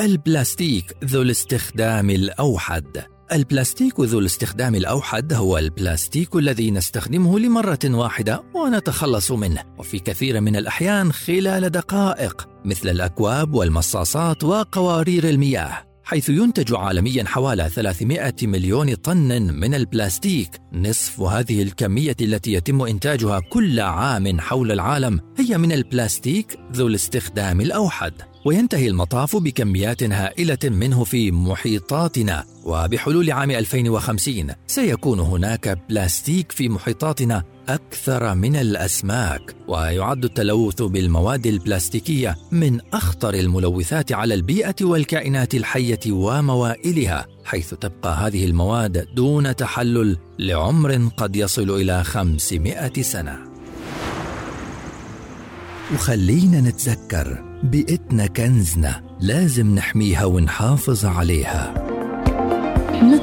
البلاستيك ذو الاستخدام الأوحد. البلاستيك ذو الاستخدام الأوحد هو البلاستيك الذي نستخدمه لمرة واحدة ونتخلص منه وفي كثير من الأحيان خلال دقائق مثل الأكواب والمصاصات وقوارير المياه. حيث ينتج عالميا حوالي 300 مليون طن من البلاستيك. نصف هذه الكمية التي يتم إنتاجها كل عام حول العالم هي من البلاستيك ذو الاستخدام الأوحد. وينتهي المطاف بكميات هائلة منه في محيطاتنا. وبحلول عام 2050 سيكون هناك بلاستيك في محيطاتنا. أكثر من الأسماك ويعد التلوث بالمواد البلاستيكية من أخطر الملوثات على البيئة والكائنات الحية وموائلها حيث تبقى هذه المواد دون تحلل لعمر قد يصل إلى 500 سنة. وخلينا نتذكر بيئتنا كنزنا لازم نحميها ونحافظ عليها.